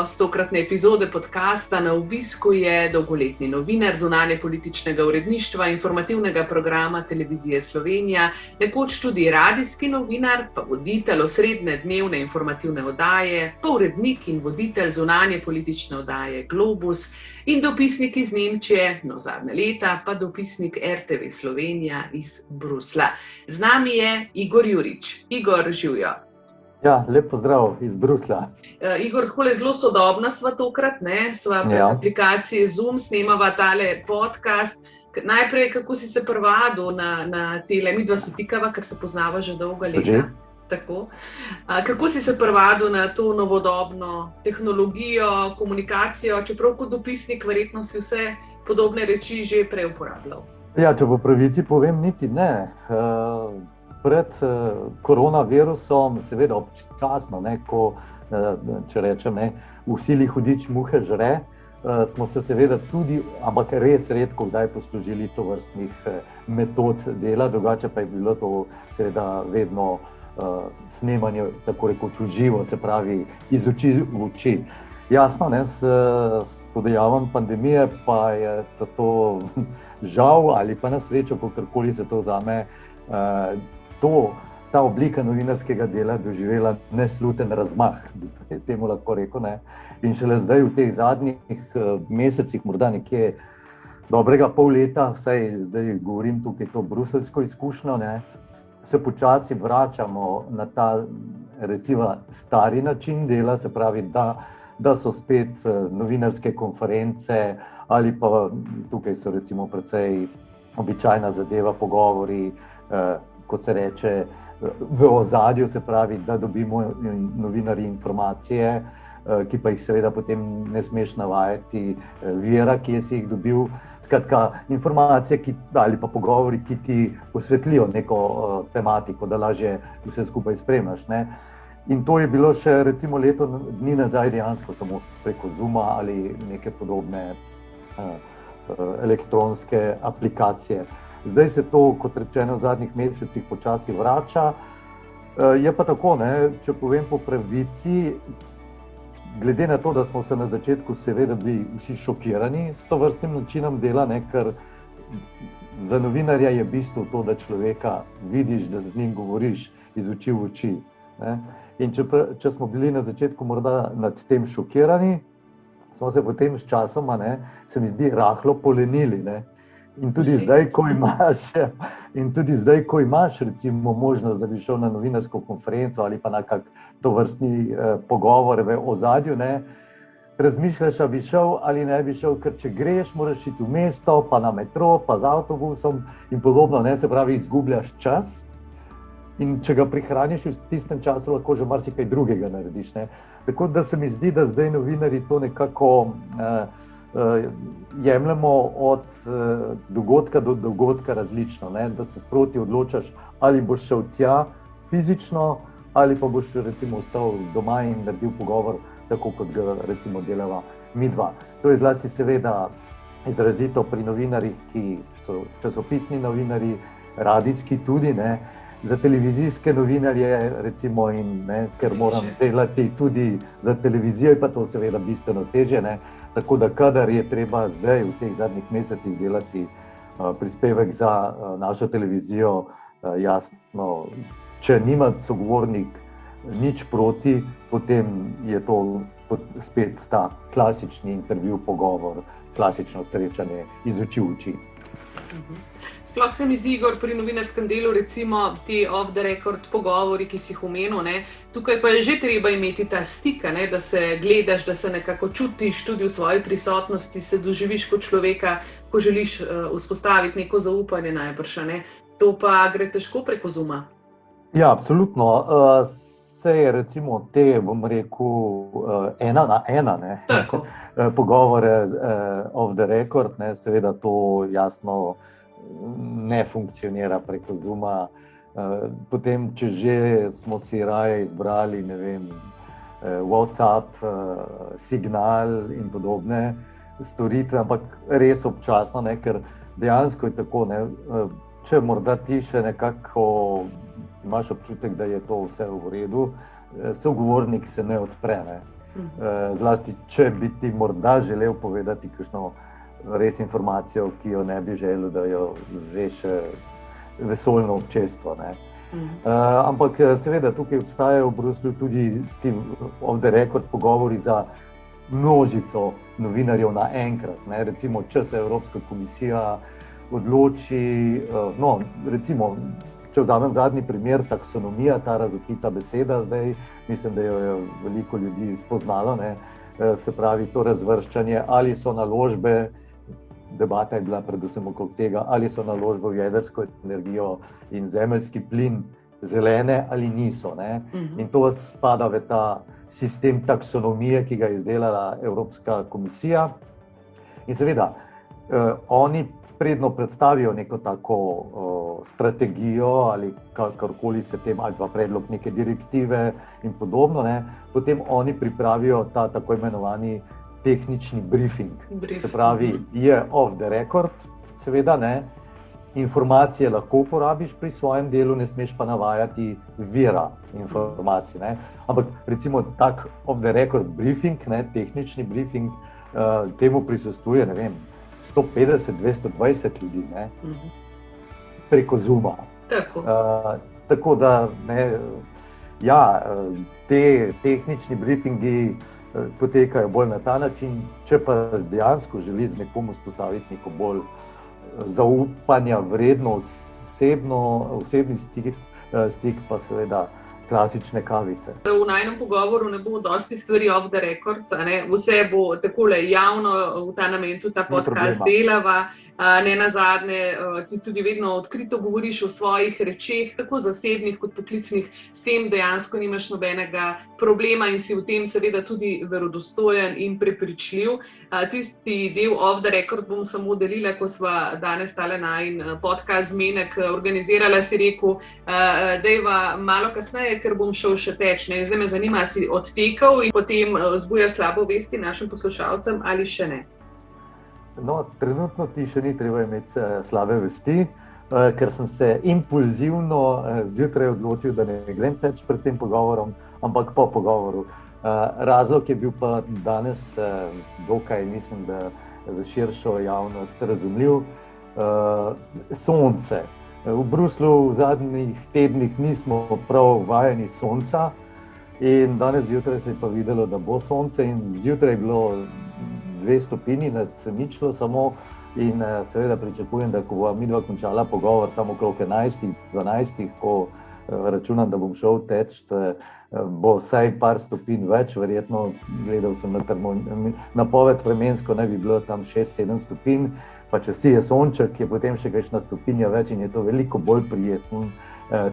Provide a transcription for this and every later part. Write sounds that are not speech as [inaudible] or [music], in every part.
Gost tokratne epizode podcasta na obisku je dolgoletni novinar zunanje političnega uredništva informativnega programa Televizije Slovenija, nekoč tudi radijski novinar, pa voditelj osrednje dnevne informativne oddaje, pa urednik in voditelj zunanje politične oddaje Globus in dopisnik iz Nemčije, no zadnje leta pa dopisnik RTV Slovenija iz Brusla. Z nami je Igor Jurič. Igor, živijo. Ja, lepo zdrav iz Brusla. Uh, Igor, tako je zelo sodobna sva tokrat, ne sva v ja. aplikaciji Zoom, snemava tale podcast. Najprej, kako si se prvado na, na tele, mi dva se tikava, ker se poznava že dolga leta. Tako. Kako si se prvado na to novodobno tehnologijo, komunikacijo, čeprav kot dopisnik, verjetno si vse podobne reči že prej uporabljal? Ja, če po pravici povem, niti ne. Uh, pred uh, koronavirusom, seveda občasno, ne, ko, uh, če rečem, ne, v sili hudič muhe žre, uh, smo se seveda tudi, ampak res redko, kdaj poslužili to vrstnih metod dela, drugače pa je bilo to seveda vedno snemanje, tako rekoč, uživo, se pravi, iz oči v oči. Jasno, ne, s, s podajavom pandemije pa je to [laughs] žal ali pa na srečo, kako se to vzame. To, ta oblika novinarskega dela doživela nesluten razmah, bi temu lahko rekel. Ne? In šele zdaj, v teh zadnjih uh, mesecih, morda nekje dobrega pol leta, vsaj zdaj govorim tukaj to bruselsko izkušnjo, ne? se počasi vračamo na ta, recimo, stari način dela, se pravi, da, da so spet uh, novinarske konference ali pa tukaj so recimo precej običajna zadeva, pogovori. Uh, kot se reče, v ozadju, se pravi, da dobimo novinari informacije, eh, ki pa jih seveda potem ne smeš navajati, eh, vira, ki si jih dobil. Skratka, informacije ki, ali pa pogovori, ki ti osvetlijo neko uh, tematiko, da lažje vse skupaj spremljaš. Ne? In to je bilo še recimo leto dni nazaj, dejansko samo preko Zuma ali neke podobne uh, uh, elektronske aplikacije. Zdaj se to, kot rečeno, v zadnjih mesecih počasi vrača. Eh, je pa tako, ne, če povem po pravici, glede na to, da smo se na začetku, seveda, bili vsi šokirani s to vrstnim načinom dela, ne, ker za novinarja je bistvo to, da človeka vidiš, da z njim govoriš iz oči v oči. Ne. In če, če smo bili na začetku morda nad tem šokirani, smo se potem s časoma, ne, se mi zdi, rahlo polenili. Ne. In tudi zdaj, ko imaš, [laughs] in tudi zdaj, ko imaš recimo, možnost, da bi šel na novinarsko konferenco ali pa na kak to vrstni eh, pogovor v ozadju, ne, razmišljaš, da bi šel ali ne bi šel, ker če greš, moraš iti v mesto, pa na metro, pa z avtobusom in podobno, ne, se pravi, izgubljaš čas. In če ga prihraniš v tistem času, lahko že marsikaj drugega narediš. Ne. Tako da se mi zdi, da zdaj novinari to nekako. Eh, jemljemo od uh, dogodka do dogodka različno. Ne? Da se sproti odločaš, ali boš šel tja fizično, ali pa boš recimo ostal doma in naredil pogovor, tako kot ga recimo delava mi dva. To je zlasti seveda izrazito pri novinarjih, ki so časopisni novinari, radijski tudi. Ne? Za televizijske novinarje, recimo, in, ne, ker moram delati tudi za televizijo, je pa to seveda bistveno teže. Ne. Tako da, kadar je treba zdaj v teh zadnjih mesecih delati uh, prispevek za uh, našo televizijo, uh, jasno, če nima sogovornik nič proti, potem je to spet ta klasični intervju, pogovor, klasično srečanje iz oči v oči. Mhm. Sploh se mi zdi, Igor, pri novinarskem delu, recimo ti off-the-record pogovori, ki si jih omenil, ne? tukaj pa je že treba imeti ta stik, ne? da se gledaš, da se nekako čutiš tudi v svoji prisotnosti, se doživiš kot človeka, ko želiš uh, vzpostaviti neko zaupanje najbrž. Ne? To pa gre težko preko zuma. Ja, absolutno. Uh, vse je, recimo, te, bom rekel, uh, ena na ena, ne, uh, [laughs] pogovore uh, off the record, ne, seveda to jasno ne funkcionira preko Zuma. Uh, potem, če že smo si raje izbrali, ne vem, uh, WhatsApp, uh, Signal in podobne storitve, ampak res občasno, ne, ker dejansko je tako. Ne, če morda ti še nekako imaš občutek, da je to vse v redu, eh, sogovornik se ne odpre. Ne. Mhm. Eh, zlasti, če bi ti morda želel povedati kakšno res informacijo, ki jo ne bi želel, da jo ve še vesoljno občestvo. Ne. Uh, ampak, seveda, tukaj obstajajo v Bruslju tudi ti off-the-record pogovori za množico novinarjev naenkrat. Recimo, če se Evropska komisija odloči, uh, no, recimo, Če vzamem zadnji primer, taksonomija, ta razopita beseda, zdaj mislim, da jo je veliko ljudi spoznalo. Ne? E, se pravi, to razvrščanje, ali so naložbe, debata je bila predvsem okrog tega, ali so naložbe v jedrsko energijo in zemeljski plin zelene ali niso. Ne? Mhm. In to spada v ta sistem taksonomije, ki ga je izdelala Evropska komisija. In seveda, eh, oni predno predstavijo neko tako uh, strategijo ali karkoli se tem, ali pa predlog neke direktive in podobno, ne, potem oni pripravijo ta tako imenovani tehnični briefing. briefing. Se pravi, mhm. je off the record, seveda ne. Informacije lahko uporabiš pri svojem delu, ne smeš pa navajati vira informacij. Ne? Ampak, recimo, tak off the record briefing, ne, tehnični briefing, uh, temu prisostuje, ne vem, 150, 220 ljudi ne, uh -huh. preko Zuma. Tako. Uh, tako da ne, ja, te tehnični briefingi uh, potekajo bolj na ta način. Če pa dejansko želiš z nekom vzpostaviti neko bolj uh, zaupanja, vredno, osebno, osebni stik, uh, stik pa seveda klasične kavice. V najnem pogovoru ne bo dosti stvari off the record, vse bo tako javno v ta namen, tudi ta podcast delava. Ne na zadnje, ti tudi vedno odkrito govoriš o svojih rečeh, tako zasebnih kot poklicnih, s tem dejansko nimaš nobenega problema in si v tem seveda tudi verodostojen in prepričljiv. Tisti del off the record bom samo delila, ko smo danes tale najn podcast zmenek organizirala, si rekel, da je malo kasneje, ker bom šel še teč. Ne? Zdaj me zanima, si odtekal in potem zbuja slabo vesti našim poslušalcem ali še ne. No, trenutno ti še ni treba imeti uh, slabe vesti, uh, ker sem se impulzivno uh, zjutraj odločil, da ne grem več pred tem pogovorom, ampak po pogovoru. Uh, razlog je bil pa danes, uh, dokaj mislim, da za širšo javnost razumljiv. Uh, sonce, V Bruslu v zadnjih tednih nismo prav vajeni sonca, in danes zjutraj se je pa videlo, da bo sonce, in zjutraj je bilo dve stopinji, nad ničlo samo. In eh, seveda pričakujem, da ko bo mi dva končala pogovor tam okrog 11-12, ko eh, računam, da bom šel teč, eh, bo vsaj par stopinj več, verjetno gledal sem na termometru, napoved vremensko ne bi bilo tam 6-7 stopinj pa če si je sonček, je potem še kakšna stopinja več in je to veliko bolj prijeten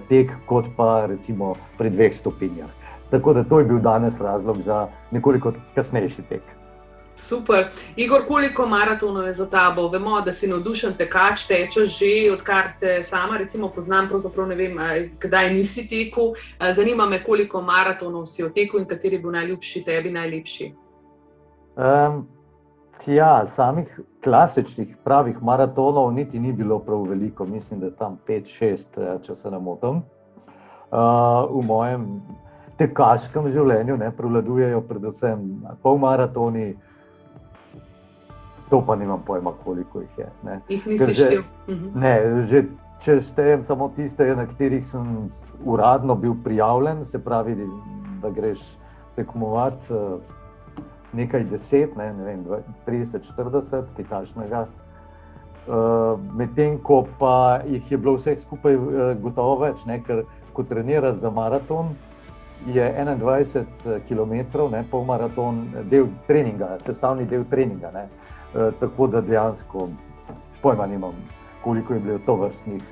tek, kot pa recimo pri dveh stopinjah. Tako da to je bil danes razlog za nekoliko kasnejši tek. Super. Igor, koliko maratonov je za tabo? Vemo, da si navdušen tekač, tečeš že odkar te sama, recimo, poznam, pravzaprav ne vem, kdaj nisi tekel. Zanima me, koliko maratonov si otekel in kateri bo najljubši tebi, najlepši. Um, Ja, samih klasičnih, pravih maratonov niti ni bilo prav veliko, mislim, da je tam 5-6, eh, če se ne motim. Uh, v mojem tekaškem življenju ne, prevladujejo predvsem polmaratoni, to pa nimam pojma, koliko jih je. Ne. Jih nisi štel. Mhm. Ne, že če štejem samo tiste, na katerih sem uradno bil prijavljen, se pravi, da greš tekmovati. Uh, nekaj deset, ne, ne vem, 30, 40, kaj takšnega. medtem ko pa jih je bilo vseh skupaj gotovo več, ne? ker ko treniraš za maraton, je 21 km, ne, pol maraton, del treninga, sestavni del treninga. Ne. Tako da dejansko pojma nimam, koliko je bilo to vrstnih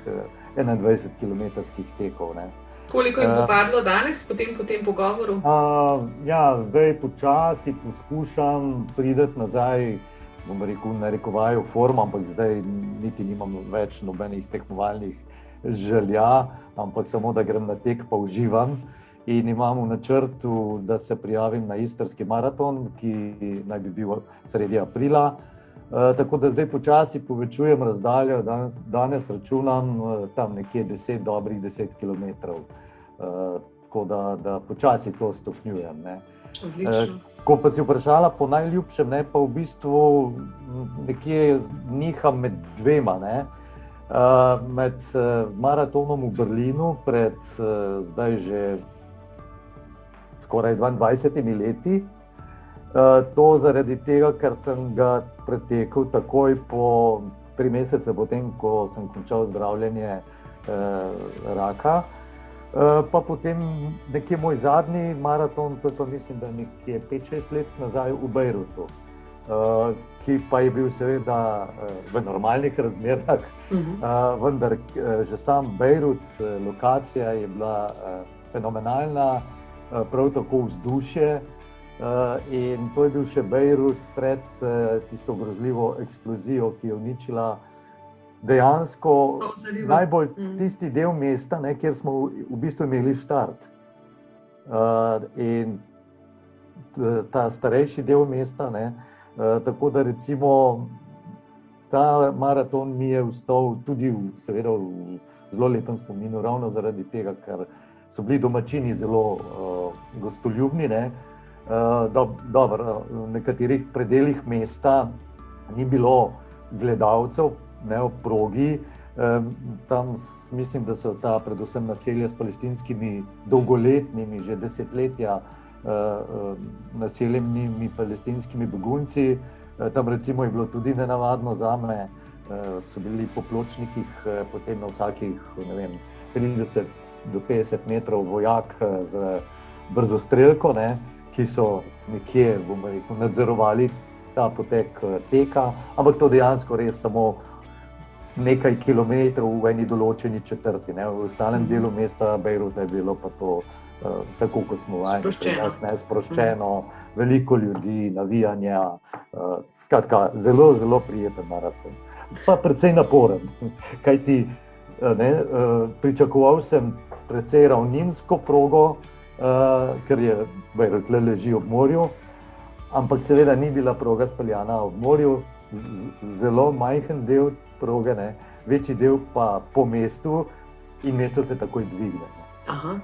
21 km tekov. Ne. Koliko je uh, padlo danes, potem po tem pogovoru? Uh, ja, zdaj počasi poskušam priti nazaj, bom rekel, na rekovaju forma, ampak zdaj niti nimam več nobenih tekmovalnih želja, ampak samo da grem na tek, pa uživam. In imam v načrtu, da se prijavim na istrski maraton, ki naj bi bil sredi aprila. E, tako da zdaj počasi povečujem razdaljo, danes, danes računam e, tam nekje 10, dobrih 10 km. E, tako da, da počasi to stopnjujem. Ne. Ko pa si vprašala po najljubšem, ne, pa v bistvu nekje niham med dvema. Ne. Med maratonom v Berlinu pred zdaj že skoraj 22 leti. To zaradi tega, ker sem ga pretekel takoj po tri mesece, potem ko sem končal zdravljenje raka. Pa potem nekje moj zadnji maraton, to je pa mislim, da nekje 5-6 let nazaj v Bejrutu, ki pa je bil seveda v normalnih razmerah, uh -huh. vendar že sam Bejrut, lokacija je bila fenomenalna. Eh, prav tako vzdušje. Uh, in to je bil še Bejrut pred uh, tisto grozljivo eksplozijo, ki je uničila dejansko najbolj mm. tisti del mesta, ne, kjer smo v, bistvu imeli štart. Uh, in ta starejši del mesta, ne, uh, tako da recimo ta maraton mi je vstal tudi v, seveda, v zelo lepem spominu, ravno zaradi tega, ker so bili domačini zelo uh, gostoljubni. Ne? Uh, do, dobro, v nekaterih predeljih mesta ni bilo gledalcev, ne v progi. Um, tam mislim, da so ta, predvsem naselja s palestinskimi, dolgoletnimi, že desetletja, uh, naseljenimi palestinskimi begunci. Uh, tam recimo je bilo tudi nenavadno za me, uh, so bili po pločnikih, potem na vsakih vem, 30 do 50 metrov vojak eh, z brzo streljko, ne, ki so nekje rekel, nadzorovali ta potek eh, teka, ampak to dejansko res samo nekaj kilometrov v eni določeni četrti. Ne. V ostalem mhm. delu mesta Bejruta je bilo pa to uh, tako, kot smo vajeni, sproščeno. sproščeno, mm. veliko ljudi, navijanja. Uh, skratka, zelo, zelo prijeten maraton. Pa predvsej naporen. [laughs] Kaj ti, ne, uh, pričakoval sem precej ravninsko progo, uh, ker je Bejrut le leži ob morju, ampak seveda ni bila proga speljana ob morju, zelo majhen del proge, ne, večji del pa po mestu in mesto se takoj dvigne. Uh,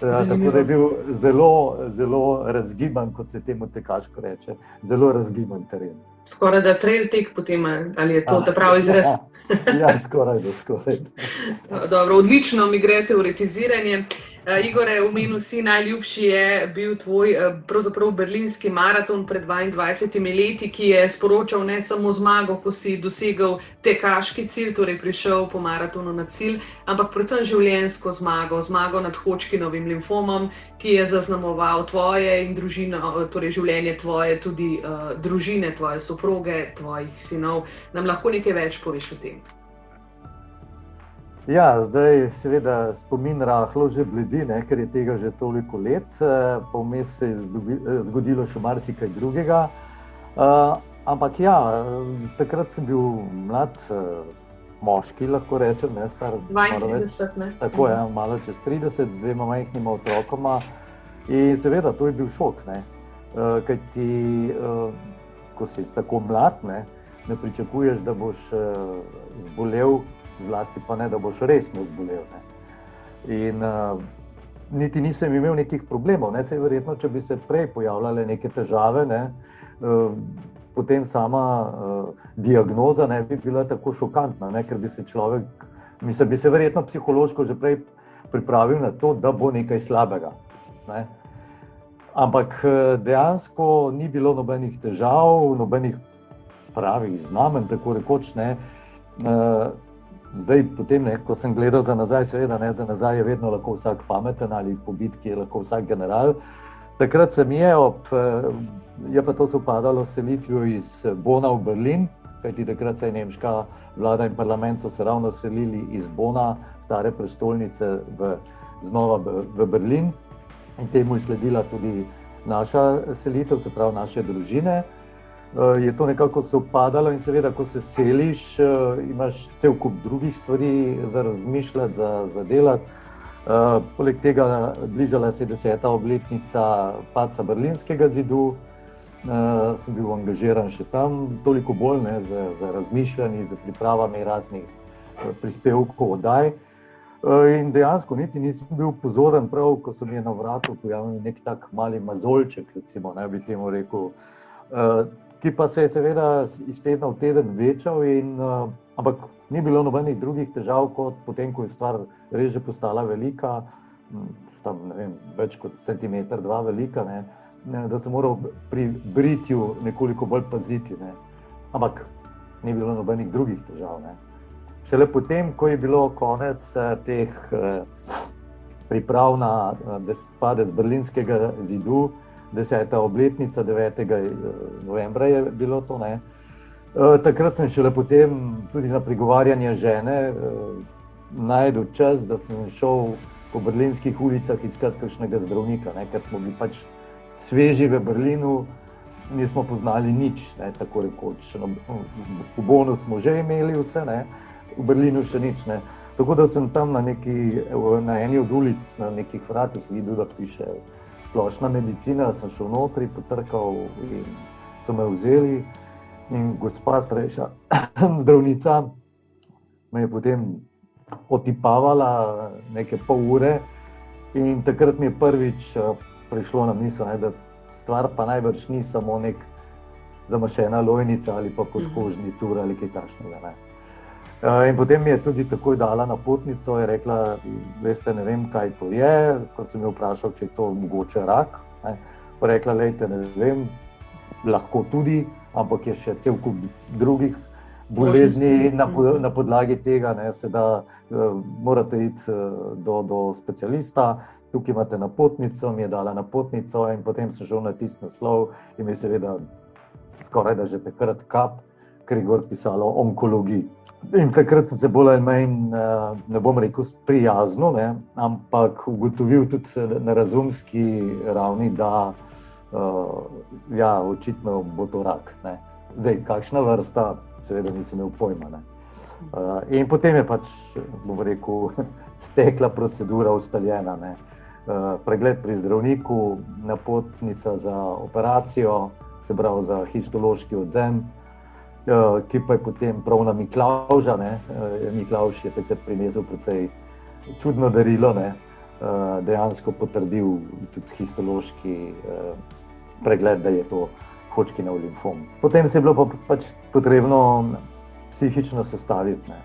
tako da je bil zelo, zelo razgiban, kot se temu tekaško reče, zelo razgiban teren. Skoraj da trail tek potem, ali je to ah, pravi izraz? Ja. [laughs] ja, skoraj da, skoraj. [laughs] Dobro, odlično mi gre teoretiziranje. Uh, Igor, omenil si, najljubši je bil tvoj uh, berlinski maraton pred 22 leti, ki je sporočal ne samo zmago, ko si dosegel tekaški cilj, torej prišel po maratonu na cilj, ampak predvsem življenjsko zmago, zmago nad Hočkinovim limfomom, ki je zaznamoval tvoje in družino, torej življenje tvoje, tudi uh, družine, tvoje soproge, tvojih sinov. Nam lahko nekaj več poveš o tem? Ja, zdaj seveda spomin rahlo že bledi, ne, ker je tega že toliko let, eh, pa vmes se je eh, zgodilo še marsikaj drugega. Uh, ampak ja, takrat sem bil mlad uh, moški, lahko rečem, ne, star 32 let. Tako je, ja, malo čez 30, z dvema majhnima otrokoma. In seveda, to je bil šok, ne, uh, kaj ti, uh, ko si tako mlad, ne, ne pričakuješ, da boš uh, zbolel zlasti pa ne, da boš resno zbolel. Ne. In uh, niti nisem imel nekih problemov, ne se verjetno, če bi se prej pojavljale neke težave, ne, uh, potem sama uh, diagnoza ne bi bila tako šokantna, ne, ker bi se človek, mislim, bi se verjetno psihološko že prej pripravil na to, da bo nekaj slabega. Ne. Ampak dejansko ni bilo nobenih težav, nobenih pravih znamen, tako rekoč. Ne. Zdaj, potem, ne, ko sem gledal za nazaj, seveda ne za nazaj, je vedno lahko vsak pameten ali po bitki je lahko vsak general. Takrat se mi je, ob, je pa to sopadalo selitvijo iz Bona v Berlin, kajti takrat se je nemška vlada in parlament so se ravno selili iz Bona, stare prestolnice, v, znova v, v Berlin. In temu je sledila tudi naša selitev, se pravi naše družine. Eh, je to nekako sopadalo in seveda, ko se seliš, eh, imaš cel kup drugih stvari za razmišljati, za, za delati. Eh, poleg tega, bližala se je deseta obletnica paca Berlinskega zidu, sem bil angažiran še tam, toliko bolj ne, za, za razmišljanje, za pripravami raznih prispevkov, oddaj. In dejansko niti nisem bil pozoren, prav ko so mi na vratu pojavili nek tak mali mazolček, recimo, ne bi temu rekel ki pa se je seveda iz tedna v teden večal, in, uh, ampak ni bilo nobenih drugih težav, kot potem, ko je stvar res že postala velika, tam, vem, več kot centimeter, dva velika, ne, ne, da sem moral pri britju nekoliko bolj paziti. Ne. Ampak ni bilo nobenih drugih težav. Ne. Šele potem, ko je bilo konec uh, teh uh, priprav na uh, padec Berlinskega zidu, deseta obletnica, 9. Eh, novembra je bilo to. Ne. Eh, takrat sem šele potem tudi na pregovarjanje žene eh, najdel čas, da sem šel po berlinskih ulicah iskati kakšnega zdravnika, ne, ker smo bili pač sveži v Berlinu, nismo poznali nič, ne, tako rekoč. No, v Bonu smo že imeli vse, ne, v Berlinu še nič. Ne. Tako da sem tam na, neki, na eni od ulic, na nekih vratih videl, da piše splošna medicina, sem šel notri, potrkal in so me vzeli. In gospa starejša [clears throat] zdravnica me je potem otipavala nekaj pol ure, in takrat mi je prvič eh, prišlo na misel, ne, da stvar pa najbrž ni samo nek zamašena lojnica ali pa kot mhm. kožni tur ali kaj takšnega. In potem mi je tudi takoj dala napotnico in rekla, veste, ne vem, kaj to je. Ko sem jo vprašal, če je to mogoče rak, ne, pa rekla, lejte, ne vem, lahko tudi, ampak je še cel kup drugih bolezni na, na podlagi tega, ne, da uh, morate iti uh, do, do specialista. Tukaj imate napotnico, mi je dala napotnico, in potem sem šel na tisti naslov, in mi je seveda skoraj da že takrat kap, ker je gor pisalo onkologija. In takrat sem se bolj ali manj, eh, ne bom rekel, prijazno, ne, ampak ugotovil tudi na razumski ravni, da uh, ja, očitno bo to rak. Ne. Zdaj, kakšna vrsta, seveda nisem imel pojma. Uh, in potem je pač, bom rekel, [laughs] stekla procedura ustaljena. Ne. Uh, pregled pri zdravniku, napotnica za operacijo, se pravi za histološki odzem. Ja, ki pa je potem prav na Miklauža. Eh, Miklauž je takrat prinesel precej čudno darilo, ne? Eh, dejansko potrdil tudi histološki eh, pregled, da je to hočki na limfom. Potem se je bilo pa pač potrebno psihično sestaviti. Ne?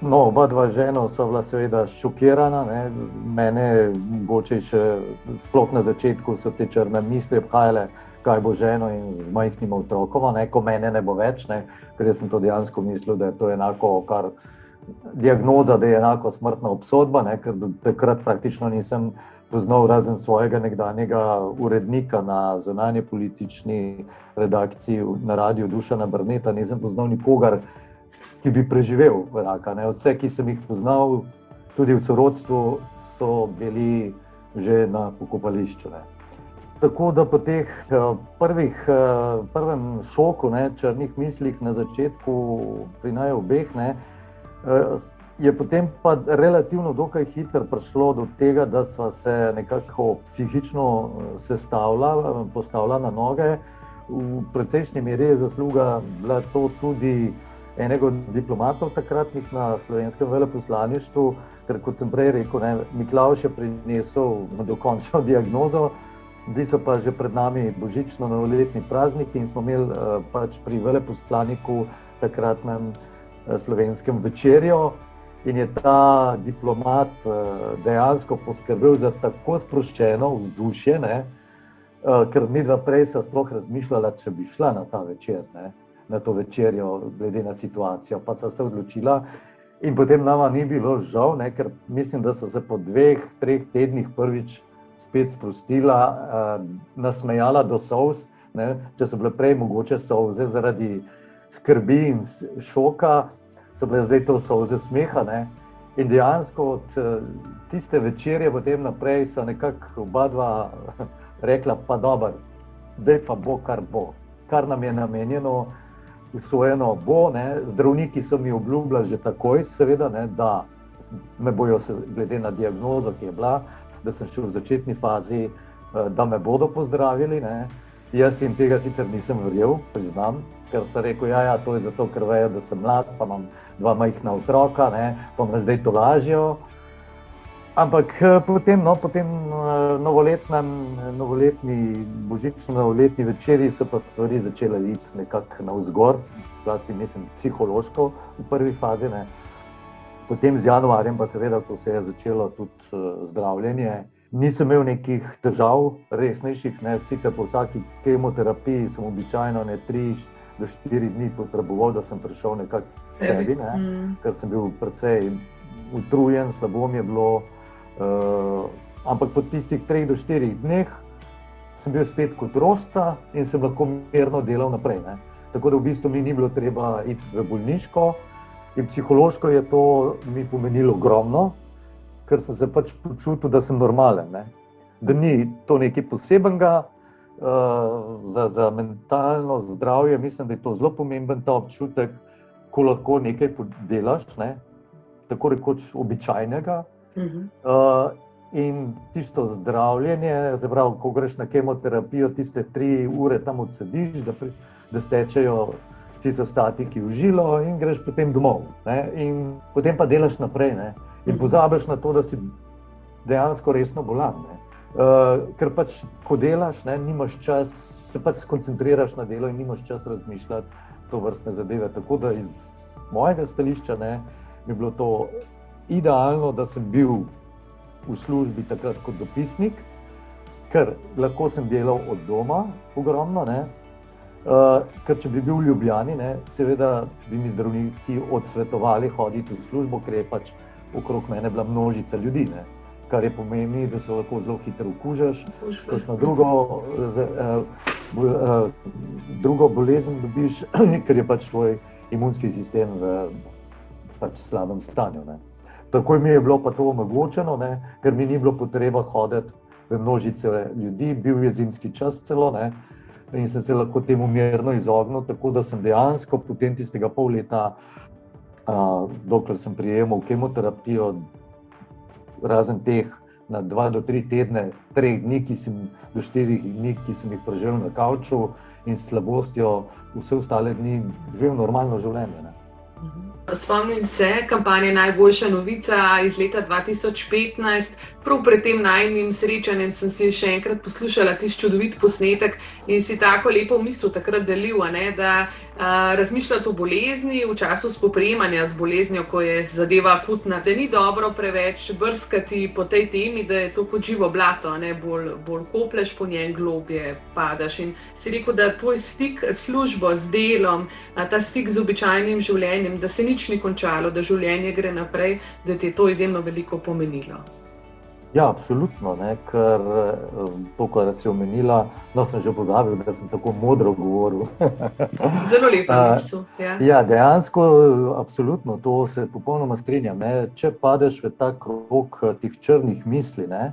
No, oba dva žena sva bila seveda šokirana, ne? mene, mogoče še sploh na začetku so te črne misli obhajale, kaj bo ženo in z majhnim otrokom, ne, ko mene ne bo več, ne, ker sem to dejansko mislil, da je to enako, kar diagnoza, da je enako smrtna obsodba, ne, ker takrat praktično nisem poznal razen svojega nekdanjega urednika na zunanje politični redakciji na radiju Dušana Brneta, nisem poznal nikogar, ki bi preživel raka. Ne. Vse, ki sem jih poznal, tudi v sorodstvu, so bili že na pokopališču. Ne. Tako da po teh uh, prvih, uh, prvem šoku, ne, črnih mislih na začetku, pri naj obeh, ne, uh, je potem pa relativno dokaj hitro prišlo do tega, da smo se nekako psihično sestavljali, postavljali na noge. V precejšnji meri je zasluga bila to tudi enega od diplomatov takratnih na slovenskem veleposlaništvu, ker kot sem prej rekel, ne, Miklaus je prinesel dokončno [laughs] diagnozo. Bili so pa že pred nami božično-novoletni prazniki in smo imeli uh, pač pri veleposlaniku takratnem uh, slovenskem večerjo. In je ta diplomat uh, dejansko poskrbel za tako sproščeno vzdušje, ne, uh, ker mi dva prej smo sploh razmišljali, če bi šla na ta večer. Ne. na to večerjo, glede na situacijo. Pa so se odločila. In potem nama ni bilo žal, ne, ker mislim, da so se po dveh, treh tednih prvič spet sprostila, uh, nasmejala do sovs. Ne, če so bile prej mogoče sovze zaradi skrbi in šoka, so bile zdaj to sovze smeha. Ne. In dejansko od uh, tiste večerje potem naprej so nekako oba dva [laughs] rekla, pa dobro, da je pa bo, kar bo, kar nam je namenjeno usvojeno bo. Ne. Zdravniki so mi obljubljali že takoj, seveda, ne, da me bojo, se, glede na diagnozo, ki je bila, da sem še v začetni fazi, eh, da me bodo pozdravili. Ne. Jaz jim tega sicer nisem verjel, priznam, ker sem rekel, da ja, ja, je to ker vejo, da sem mlad, pa imam dva majhna otroka, ne, pa me zdaj to lažijo. Ampak eh, potem, no, potem eh, novoletni, božično-novoletni večerji so pa stvari začele iti nekako navzgor, zlasti mislim, psihološko v prvi fazi. Ne. Potem z januarjem, pa seveda, ko se je začelo tudi uh, zdravljenje, nisem imel nekih težav, resnejših. Ne. Sicer po vsaki kemoterapiji sem običajno ne tri do štiri dni potreboval, da sem prišel nekako k sebi, ne, mm. ker sem bil precej utrujen, slabo mi je bilo. Uh, ampak po tistih treh do štirih dneh sem bil spet kot rožca in sem lahko mirno delal naprej. Ne. Tako da v bistvu mi ni bilo treba iti v bolniško, in psihološko je to mi pomenilo ogromno, ker sem se pač počutil, da sem normalen. Ne. Da ni to nekaj posebenega uh, za, za mentalno zdravje. Mislim, da je to zelo pomemben ta občutek, ko lahko nekaj delaš, ne, tako rekoč običajnega. Uh, in tisto zdravljenje, pravi, ko greš na kemoterapijo, tiste tri ure tam odsediš, da, pri, da stečejo citostatiki v žilo, in greš potem domov. Potem pa delaš naprej ne? in mhm. pozabiš na to, da si dejansko resno bolan. Uh, ker pač, ko delaš, ne, nimaš čas, se pač skoncentriraš na delo in nimaš čas razmišljati to vrstne zadeve. Tako da iz mojega stališča ne, bi bilo to idealno, da sem bil v službi takrat kot dopisnik, ker lahko sem delal od doma, ogromno. Uh, ker če bi bil v Ljubljani, ne, seveda bi mi zdravniki odsvetovali hoditi v službo, ker je pač okrog mene bila množica ljudi. Ne. Kar je pomeni, da se lahko zelo hitro okužiš, kakšno drugo, uh, uh, drugo bolezen dobiš, [clears throat] ker je pač tvoj imunski sistem v pač slabem stanju. Ne. Tako mi je bilo pa to omogočeno, ne, ker mi ni bilo potreba hoditi v množice ljudi, bil je zimski čas celo ne, in sem se lahko temu mirno izognil. Tako da sem dejansko potem tistega pol leta, a, dokler sem prijemal kemoterapijo, razen teh na dva do tri tedne, treh dni, ki sem do štirih dni, ki sem jih preživel na kavču in slabostjo, vse ostale dni živel normalno življenje. Ne. Spomnim se kampanje Najboljša novica iz leta 2015. Prav pred tem najnim srečanjem sem si še enkrat poslušala tisti čudovit posnetek in si tako lepo misel takrat delil, ne, da razmišljati o bolezni v času spoprijemanja z boleznijo, ko je zadeva akutna, da ni dobro preveč brskati po tej temi, da je to kot živo blato, ne bolj, bolj kopleš po njem, globje padaš. In si rekel, da tvoj stik s službo, s delom, a, ta stik z običajnim življenjem, da se nič ni končalo, da življenje gre naprej, da ti je to izjemno veliko pomenilo. Ja, absolutno, ne, ker to, kar si omenila, no, sem že pozabil, da sem tako modro govoril. [laughs] Zelo lepo je. Ja. ja, dejansko, absolutno, to se popolnoma strinjam. Ne. Če padeš v ta krog teh črnih misli, ne,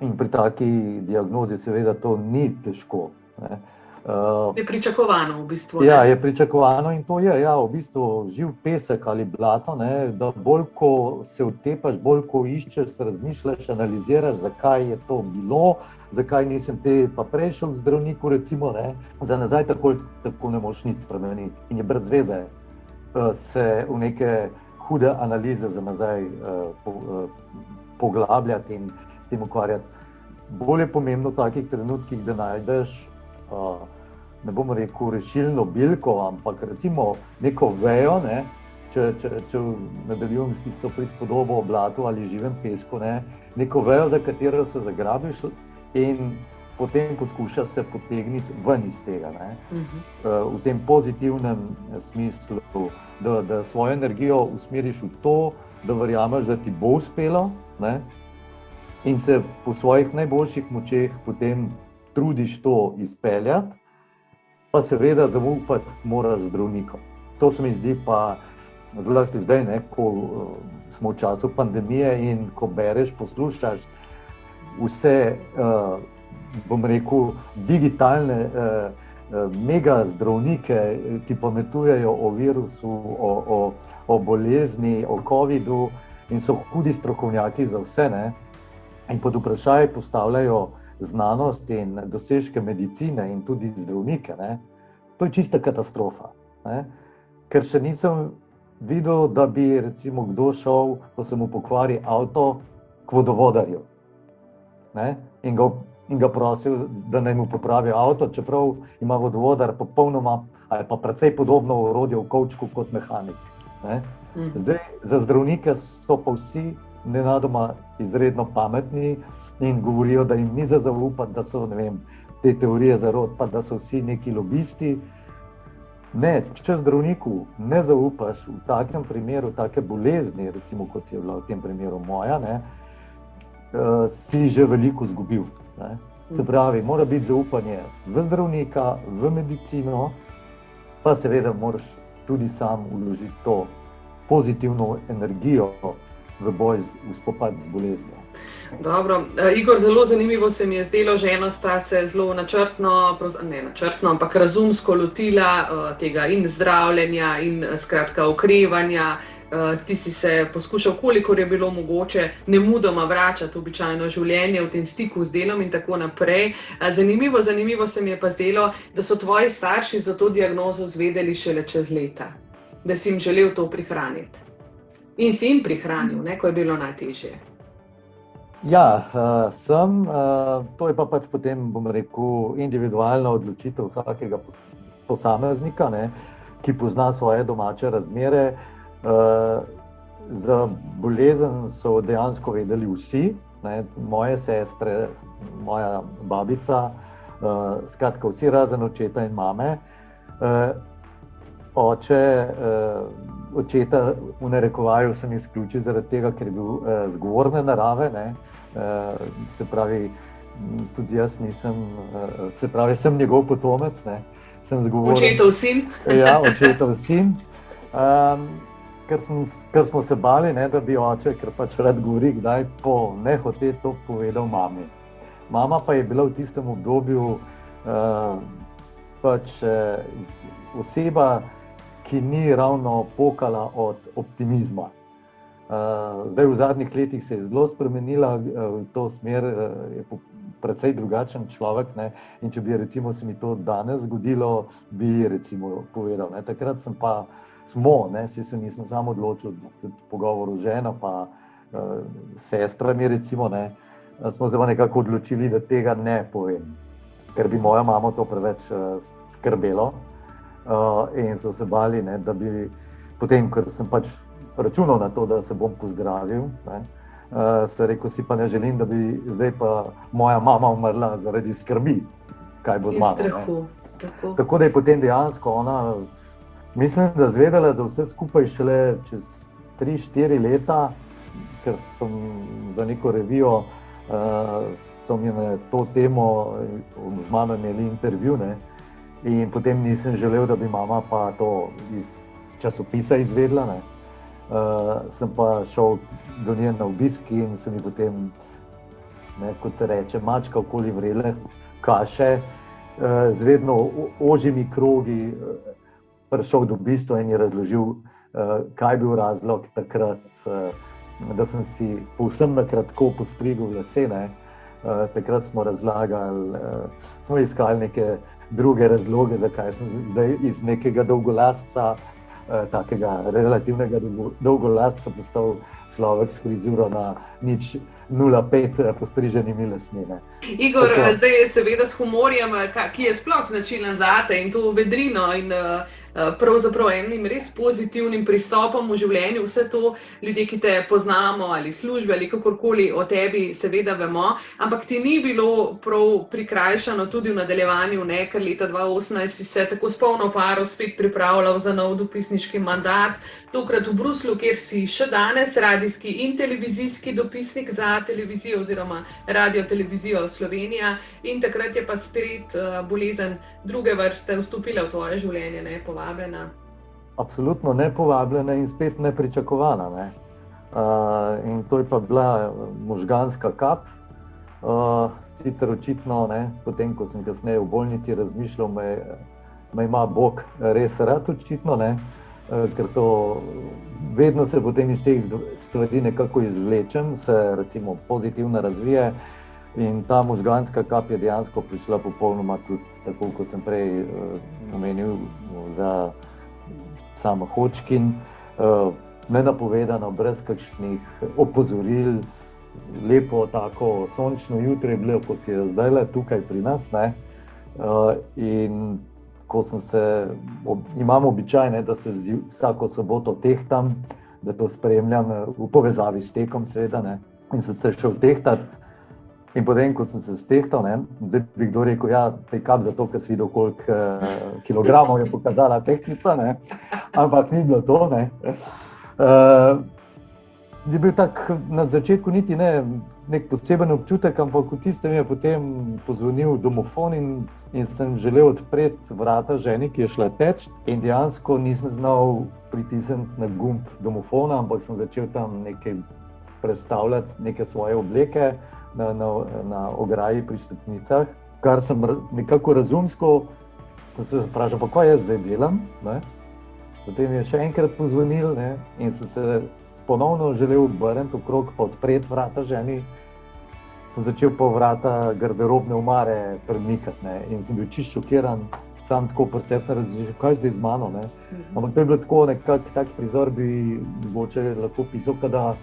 in pri taki diagnozi, seveda, to ni težko. Ne. Uh, je pričakovano, v bistvu. Ja, je pričakovano in to je ja, v bistvu živ pesek ali blato. Ne, da bolj ko se utepaš, bolj ko iščeš, razmišljaš, analiziraš, zakaj je to bilo, zakaj nisem te pa prejšel k zdravniku. Recimo, ne, za nazaj tako, tako ne moš nič spremeniti in je brez veze uh, se v neke hude analize za nazaj uh, po, uh, poglabljati in s tem ukvarjati. Bolje je pomembno v takih trenutkih, da najdeš. Uh, ne bomo rekel rešilno bilko, ampak recimo neko vejo, ne, če, če, če nadaljujem s tisto prispodobo o blatu ali živem pesku, ne, neko vejo, za katero se zagrabiš in potem poskuša se potegniti ven iz tega. Uh -huh. V tem pozitivnem smislu, da, da svojo energijo usmeriš v to, da verjameš, da ti bo uspelo. Ne? In se po svojih najboljših močeh potem trudiš to izpeljati, pa seveda zaupati moraš zdravnikom. To se mi zdi pa zlasti zdaj, ne, ko uh, smo v času pandemije in ko bereš, poslušaš vse, uh, bom rekel, digitalne. Uh, Mega zdravnike, ki pametujejo o virusu, o, o, o bolezni, o COVID-u, in so hudi strokovnjaki za vse, ne? in pod vprašanje postavljajo znanost in dosežke medicine, in tudi zdravnike. Ne? To je čista katastrofa. Ne? Ker še nisem videl, da bi recimo kdo šel, ko se mu pokvari avto, k vodovodarju in ga, in ga prosil, da naj mu popravi avto, čeprav ima vodovodar popolnoma ali pa precej podobno urodje v kavčku kot mehanik. Ne? Mhm. Zdaj, za zdravnike so pa vsi nenadoma izredno pametni in govorijo, da jim ni za zaupati, da so vem, te teorije zarod, pa da so vsi neki lobisti. Ne, če zdravniku ne zaupaš v takem primeru, take bolezni, recimo kot je bila v tem primeru moja, ne, uh, si že veliko izgubil. Se pravi, mora biti zaupanje v zdravnika, v medicino, pa seveda moraš tudi sam uložiti to pozitivno energijo v boj z, v spopad z boleznijo. Dobro. Uh, Igor, zelo zanimivo se mi je zdelo, že eno sta se zelo načrtno, ne načrtno, ampak razumsko lotila uh, tega in zdravljenja, in skratka okrevanja. Uh, ti si se poskušal, kolikor je bilo mogoče, ne mudoma vračati v običajno življenje, v tem stiku z delom in tako naprej. Uh, zanimivo, zanimivo se mi je pa zdelo, da so tvoji starši za to diagnozo zvedeli šele čez leta, da si jim želel to prihraniti. In si jim prihranil, ne, ko je bilo najtežje. Ja, uh, sem. Uh, to je pa pač potem, bom rekel, individualna odločitev vsakega posameznika, ne, ki pozna svoje domače razmere. Uh, za bolezen so dejansko vedeli vsi, ne, moje sestre, moja babica, uh, skratka, vsi razen očeta in mame. Uh, oče, uh, očeta v narekovaju sem izključil zaradi tega, ker je bil uh, zgovorne narave. Uh, se pravi, tudi jaz nisem, uh, se pravi, sem njegov potomec. Ne? Sem zgovoren. Očetov sin. [laughs] ja, očetov sin. Um, ker, sem, ker smo se bali, ne, da bi oče, ker pač rad govori, kdaj po nehote to povedal mami. Mama pa je bila v tistem obdobju uh, pač, uh, oseba, ki ni ravno pokala od optimizma. Uh, zdaj, v zadnjih letih se je zelo spremenila v to smer, uh, je precej drugačen človek. Ne? In če bi recimo, se mi to danes zgodilo, bi recimo povedal. Ne? Takrat sem pa smo, ne? se nisem samo odločil, da pogovor z ženo, pa uh, sestrami, recimo, ne? smo se nekako odločili, da tega ne povem, ker bi moja mama to preveč uh, skrbelo. Uh, in so se bali, ne, da bi potem, ker sem pač računal na to, da se bom pozdravil, ne, uh, se rekel, si pa ne želim, da bi zdaj pa moja mama umrla zaradi skrbi, kaj bo z mano. Tako. tako da je potem dejansko ona, mislim, da zvedela za vse skupaj šele čez 3-4 leta, ker sem za neko revijo. Uh, so mi na to temo z mano imeli intervju, ne, uh, In potem nisem želel, da bi mama pa to iz časopisa izvedla. Uh, sem pa šel do nje na obisk in sem ji potem, ne, kot se reče, mačka okoli vrele, kaše, uh, z vedno ožjimi krogi, uh, prišel do bistva in ji razložil, uh, kaj je bil razlog takrat, uh, da sem si povsem na kratko postrigel lesene. Uh, takrat smo razlagali, uh, smo iskali neke druge razloge, zakaj sem zdaj iz nekega dolgolasca, eh, takega relativnega dolgolasca, postal človek s frizuro na nič 0,5 postriženimi lasnimi. Igor, Tako. zdaj je seveda s humorjem, ki je sploh značilen za te in to vedrino. In, uh, Eh, pravzaprav enim res pozitivnim pristopom v življenju. Vse to ljudje, ki te poznamo ali službe ali kakorkoli o tebi, seveda vemo, ampak ti ni bilo prav prikrajšano tudi v nadaljevanju, ne, ker leta 2018 si se tako s polno paro spet pripravljal za nov dopisniški mandat, tokrat v Bruslu, kjer si še danes radijski in televizijski dopisnik za televizijo oziroma radio televizijo Slovenija. In takrat je pa spet uh, bolezen druge vrste vstopila v tvoje življenje, ne povabljena. Absolutno ne povabljena in spet ne pričakovana. Ne? Uh, in to je pa bila možganska kap. Uh, sicer očitno, ne, potem ko sem kasneje v bolnici razmišljal, me ima Bog res rad, očitno, ne, uh, ker to vedno se potem iz teh stvari nekako izvlečem, se recimo pozitivno razvije. In ta možganska kap je dejansko prišla popolnoma tudi tako, kot sem prej uh, omenil, za samo Hočkin, uh, nenapovedano, brez kakšnih opozoril, lepo, tako sončno jutro je bilo, kot je zdaj le tukaj pri nas. Uh, in ko sem se, ob, imam običaj, ne, da se zdi, vsako soboto tehtam, da to spremljam v povezavi s tekom, seveda. Ne. In sem se šel tehtati. In potem, ko sem se stehtal, ne, zdaj bi kdo rekel, da ja, je kap za to, ker si videl, koliko uh, kilogramov je pokazala tehnika, ampak ni bilo to. Uh, je bil tak na začetku niti ne nek poseben občutek, ampak v tistem je potem pozvonil domofon in, in sem želel odpreti vrata ženi, ki je šla teč. In dejansko nisem znal pritisniti na gumb domofona, ampak sem začel tam nekaj predstavljati, neke svoje obleke na, na, na ograji pri stopnicah, kar sem nekako razumsko se vprašal, kaj jaz zdaj delam. Ne? Potem je še enkrat pozvonil ne? in sem se ponovno želel obrniti okrog, pa odpreti vrata ženi. Sem začel po vrata garderobne umare premikati ne? in sem bil čisto šokiran. Sam tako posebej sem razumel, kaj zdaj z mano. Ne? Mhm. Ampak to je bilo tako, nekako tak prizor bi mogoče lahko pisal, da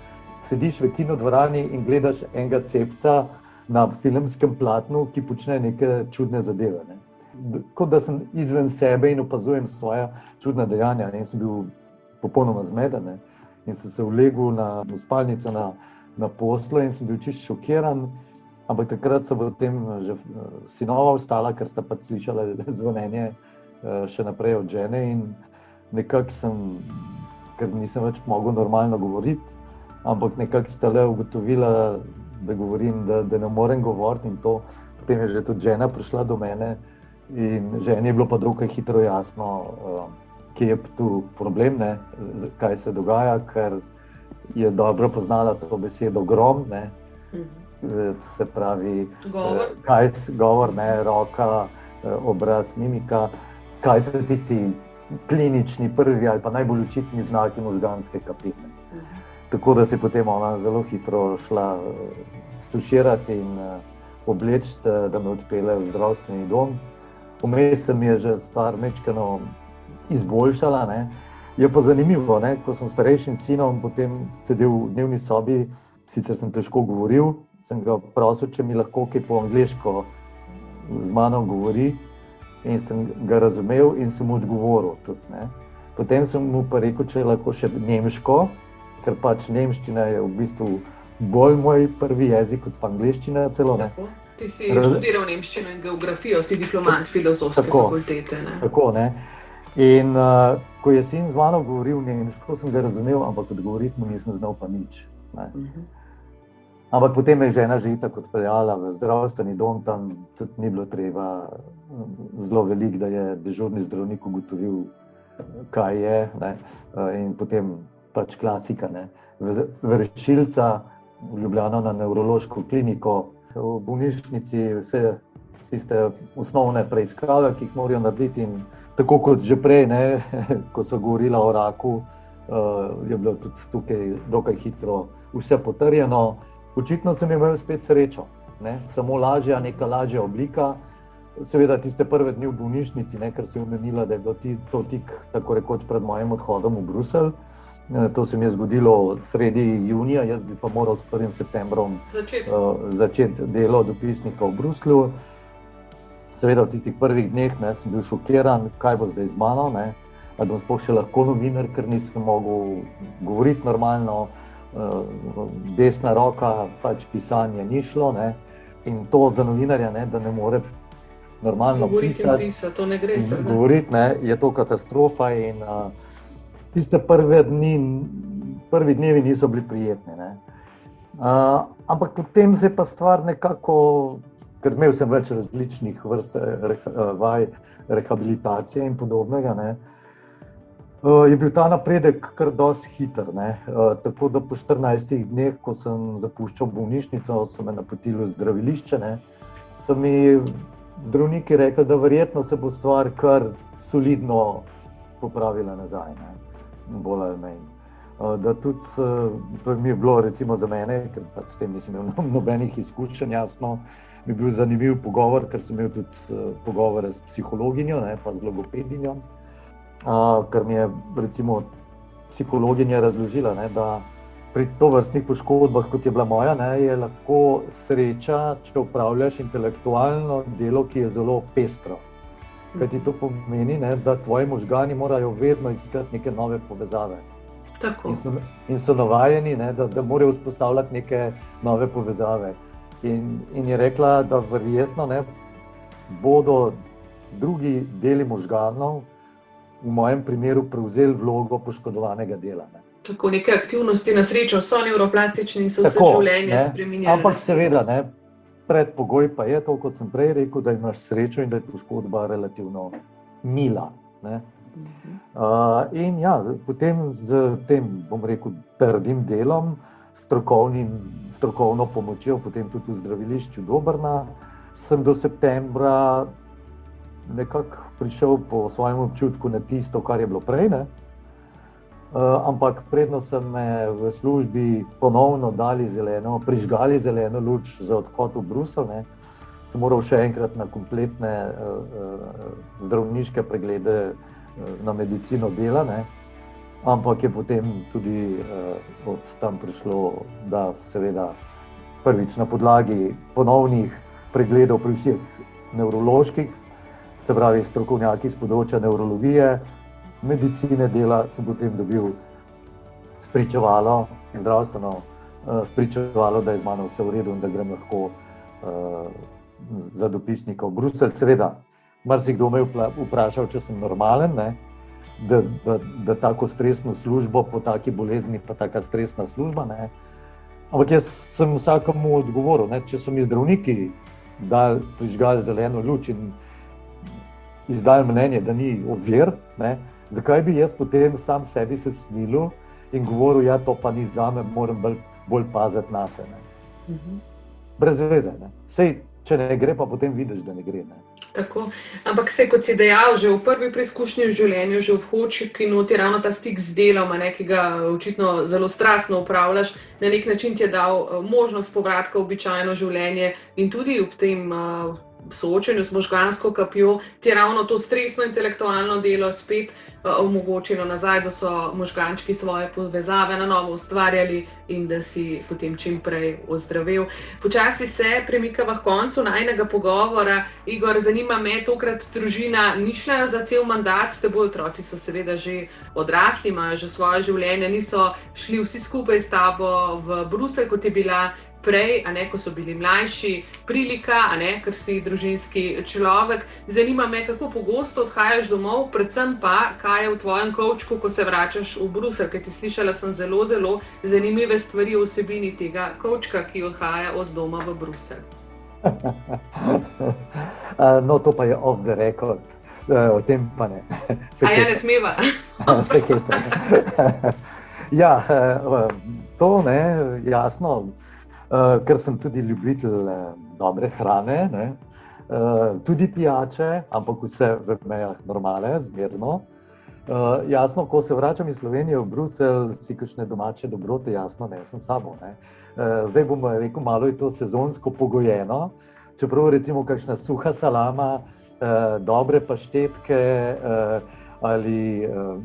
sediš v kinodvorani in gledaš enega cepca na filmskem platnu, ki počne neke čudne zadeve. Ne. Kot da sem izven sebe in opazujem svoje čudne dejanja. Ne. In sem bil popolnoma zmeden in sem se vlegel na spalnico na, na poslu in sem bil čist šokiran. Ampak takrat so potem že eh, sinova vstala, ker sta pač slišala [laughs] zvonjenje eh, še naprej od žene. In nekako sem, ker nisem več mogel normalno govoriti, ampak nekako sta le ugotovila, da, govorim, da, da ne morem govoriti. Potem je že tudi žena prišla do mene in ženi je bilo pa dokaj hitro jasno, uh, kje je tu problem, ne, kaj se dogaja, ker je dobro poznala to besedo grom. Ne, mhm. Se pravi, govor, eh, kaj je govor, ne, roka, eh, obraz, mimika, kaj so tisti klinični, prvi ali pa najbolj očitni znaki možganske kapitne. Tako da se je potem ona zelo hitro šla uh, stuširati in uh, obleči, da me odpele v zdravstveni dom. Vmes se mi je že stvar mečkano izboljšala. Ne. Je pa zanimivo, ne, ko sem starejšim sinom potem sedel v dnevni sobi, sicer sem težko govoril, sem ga prosil, če mi lahko kaj po angliško z mano govori. In sem ga razumel, in sem mu odgovoril. Tudi, Potem sem mu pa rekel, če lahko še nemško, ker pač nemščina je v bistvu bolj moj prvi jezik kot pa angliščina. Celo, Ti si Raz... študiral nemščino in geografijo, si diplomat filozofske tako, fakultete. Ne? Tako, ne. In uh, ko je sin z mano govoril nemško, sem ga razumel, ampak odgovoriti mu nisem znal pa nič. Uh mhm. -huh. Ampak potem je žena že tako odpeljala v zdravstveni dom, tam tudi ni bilo treba zelo veliko, da je dežurni zdravnik ugotovil, kaj je. Ne. In potem pač klasika, ne, vršilca v Ljubljano na nevrološko kliniko, v bolnišnici, vse tiste osnovne preiskave, ki jih morajo narediti. In tako kot že prej, ne, [laughs] ko so govorili o raku, uh, je bilo tudi tukaj dokaj hitro vse potrjeno. Očitno sem imel spet srečo, ne, samo lažja, neka lažja oblika. Seveda, tiste prve dni v bolnišnici, ne, ker se je omenila, da je bilo to tik, tako rekoč, pred mojim odhodom v Bruselj To se mi je zgodilo sredi junija, jaz bi pa moral s 1. septembrom začeti začet delo dopisnika v Bruslju. Seveda, v tistih prvih dneh ne, sem bil šokiran, kaj bo zdaj z mano. Ne. Ali bom sploh še lahko novinar, ker nisem mogel govoriti normalno, desna roka, pač pisanje ni šlo. Ne. In to za novinarja, ne, da ne more normalno pisati. Pisati, to ne gre. Govoriti ne, je to katastrofa. In, uh, tiste prve dni, prvi dnevi niso bili prijetni. Uh, ampak potem se je pa stvar nekako, ker imel sem več različnih vrst reha, vaj, rehabilitacije in podobnega. Ne, uh, je bil ta napredek kar dosti hiter. Uh, tako da po 14 dneh, ko sem zapuščal bolnišnico, so me napotili v zdravilišče. Ne, so mi zdravniki rekli, da verjetno se bo stvar kar solidno popravila nazaj. Ne bolj ali manj. Da tudi to mi je bilo, recimo za mene, ker pač s tem nisem imel nobenih izkušenj, jasno, mi je bil zanimiv pogovor, ker sem imel tudi pogovore s psihologinjo, ne, pa z logopedinjo. Ker mi je recimo psihologinja razložila, ne, da pri tovrstnih poškodbah, kot je bila moja, ne, je lahko sreča, če upravljaš intelektualno delo, ki je zelo pestro. Kaj ti to pomeni, ne, da tvoji možgani morajo vedno iskati neke nove povezave. In so, in so navajeni, ne, da, da morajo vzpostavljati neke nove povezave. In, in je rekla, da verjetno ne, bodo drugi deli možganov, v mojem primeru, prevzeli vlogo poškodovanega dela. Ne. Tako neke aktivnosti na srečo so neuroplastične in se življenje spremenile. Ampak seveda, ne, predpogoj pa je to, kot sem prej rekel, da imaš srečo in da je poškodba relativno mila. Uh, in ja, potem z tem, bom rekel, trdim delom, strokovnim, strokovno pomočjo, potem tudi v zdravilišču Dobrna, sem do septembra nekako prišel po svojem občutku na tisto, kar je bilo prej. Ne? Eh, ampak predno so me v službi ponovno dali zeleno, prižgali zeleno luč za odhod v Bruselj, sem moral še enkrat na kompletne uh, uh, zdravniške preglede uh, na medicino dela. Ne? Ampak je potem tudi uh, od tam prišlo, da seveda prvič na podlagi ponovnih pregledov pri vseh nevroloških, se pravi strokovnjaki z področja nevrologije, medicine dela, sem potem dobil spričevalo, zdravstveno uh, spričevalo, da je z mano vse v redu in da grem lahko uh, za dopisnika v Bruselj. Seveda, marsikdo me je vprašal, če sem normalen, ne, da, da, da tako stresno službo po taki bolezni, pa taka stresna služba. Ne. Ampak jaz sem vsakomu odgovoril, ne, če so mi zdravniki dali prižgali zeleno luč in izdali mnenje, da ni ovir, zakaj bi jaz potem sam sebi se smilil in govoril, da ja, to pa ni za me, moram bolj, bolj paziti na sebe. Mhm. Brez veze. Sej, če ne gre, pa potem vidiš, da ne gre. Ne? Tako. Ampak se, kot si dejal, že v prvi preizkušnji v življenju, že v hoči, ki noti ravno ta stik z delom, ne, ki ga očitno zelo strastno upravljaš, na nek način ti je dal uh, možnost povratka v običajno življenje in tudi v tem. Uh, soočenju z možgansko kapjo, ti ravno to stresno intelektualno delo spet uh, omogočilo nazaj, da so možgančki svoje povezave na novo ustvarjali in da si potem čim prej ozdravel. Počasi se premikava k koncu najnega pogovora. Igor, zanima me, tokrat družina ni šla za cel mandat, s teboj otroci so seveda že odrasli, imajo že svoje življenje, niso šli vsi skupaj s tabo v Bruselj, kot je bila prej, ne, ko so bili mlajši, prilika, ne, ker si družinski človek. Zanima me, kako pogosto odhajaš domov, predvsem pa, kaj je v tvojem kočku, ko se vračaš v Bruselj, ker ti slišala sem zelo, zelo zanimive stvari o vsebini tega kočka, ki odhaja od doma v Bruselj. [laughs] no, to pa je off the record. O tem pa ne. [laughs] Se ja, ne smeva. [laughs] Se heca. ja, to ne, jasno. Uh, ker sem tudi ljubitelj uh, dobre hrane, ne? uh, tudi pijače, ampak vse v mejah normale, zmerno. Uh, jasno, ko se vračam iz Slovenije v Bruselj, si kakšne domače dobrote, jasno, ne sem sabo. Ne? Uh, zdaj bom rekel, malo je to sezonsko pogojeno. Čeprav recimo kakšna suha salama, uh, dobre paštetke uh, ali uh,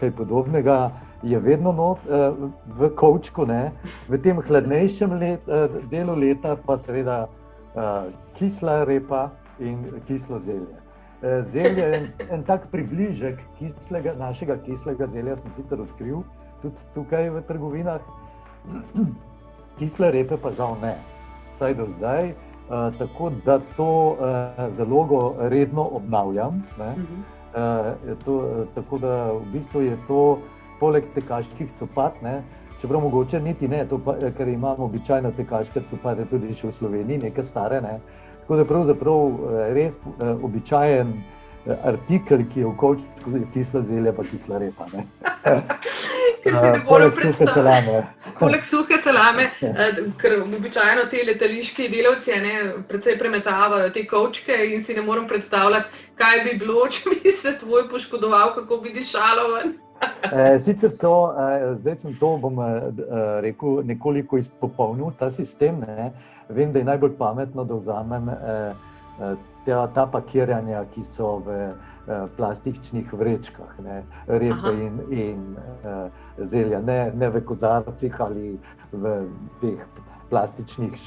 kaj podobnega, je vedno not, v kočku, ne? v tem hladnejšem let, delu leta pa seveda kisla repa in kislo zelje. Zelje je en, en tak približek kislega, našega kislega zelja, sem sicer odkril tudi tukaj v trgovinah. [clears throat] Kisle repe pa žal ne, vsaj do zdaj. Uh, tako da to uh, zalogo redno obnavljam. Uh -huh. Uh, to, uh, tako da v bistvu je to poleg tekaških copat, ne, čeprav mogoče niti ne, to pa, ker imamo običajno tekaške copate tudi še v Sloveniji, nekaj stare. Ne. Tako da pravzaprav uh, res uh, običajen artikel, ki je v kočku, je kisla zelja, pa kisla repa. [laughs] ker se ne morem predstavljati. [laughs] Poleg suhe salame, eh, ker običajno ti letališki delavci ne, predvsej premetavajo te kočke in si ne morem predstavljati, kaj bi bilo, [laughs] če bi se tvoj poškodoval, kako bi dišalo. sicer so, zdaj sem to bom, rekel, nekoliko izpopolnil ta sistem. Ne. Vem, da je najbolj pametno, da vzamem ta, ta pakiranja, ki so v. Eh, plastičnih vrečkah, ne, repe in, in uh, zelja, ne, ne v kozarcih ali v teh plastičnih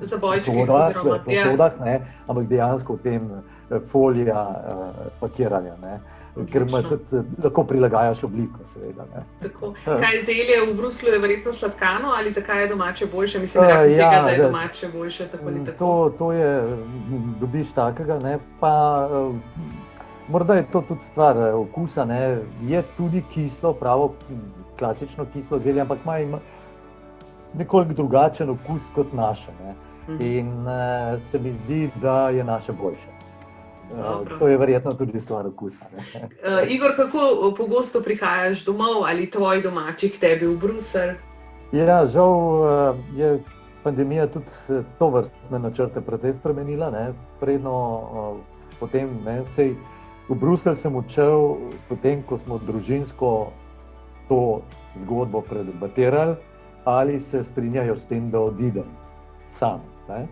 uh, posodah, ja. posodah ne, ampak dejansko v tem folija uh, pakiranja. Ne. Ker tudi, lahko prilagajaš obliko. Seveda, kaj zelje v Bruslu je verjetno sladkano ali zakaj je domače boljše? Mislim, da, ja, tega, da je domače boljše. Tako tako. To, to je, dobiš takega. Ne, pa, Morda je to tudi stvar eh, okusa, ne? je tudi kislo, pravo, klasično kislo zelje, ampak ima nekoliko drugačen okus kot naše. Ne? Mhm. In uh, se mi zdi, da je naše boljše. Uh, to je verjetno tudi stvar okusa. Uh, [laughs] Igor, kako pogosto prihajaš domov ali tvoj domači k tebi v Bruselj? Ja, žal uh, je pandemija tudi to vrstne načrte precej spremenila. Ne? Predno, potem, ne, vsej, V Bruselj sem odšel, potem ko smo družinsko to zgodbo predebatirali, ali se strinjajo s tem, da odidem sam. Ne?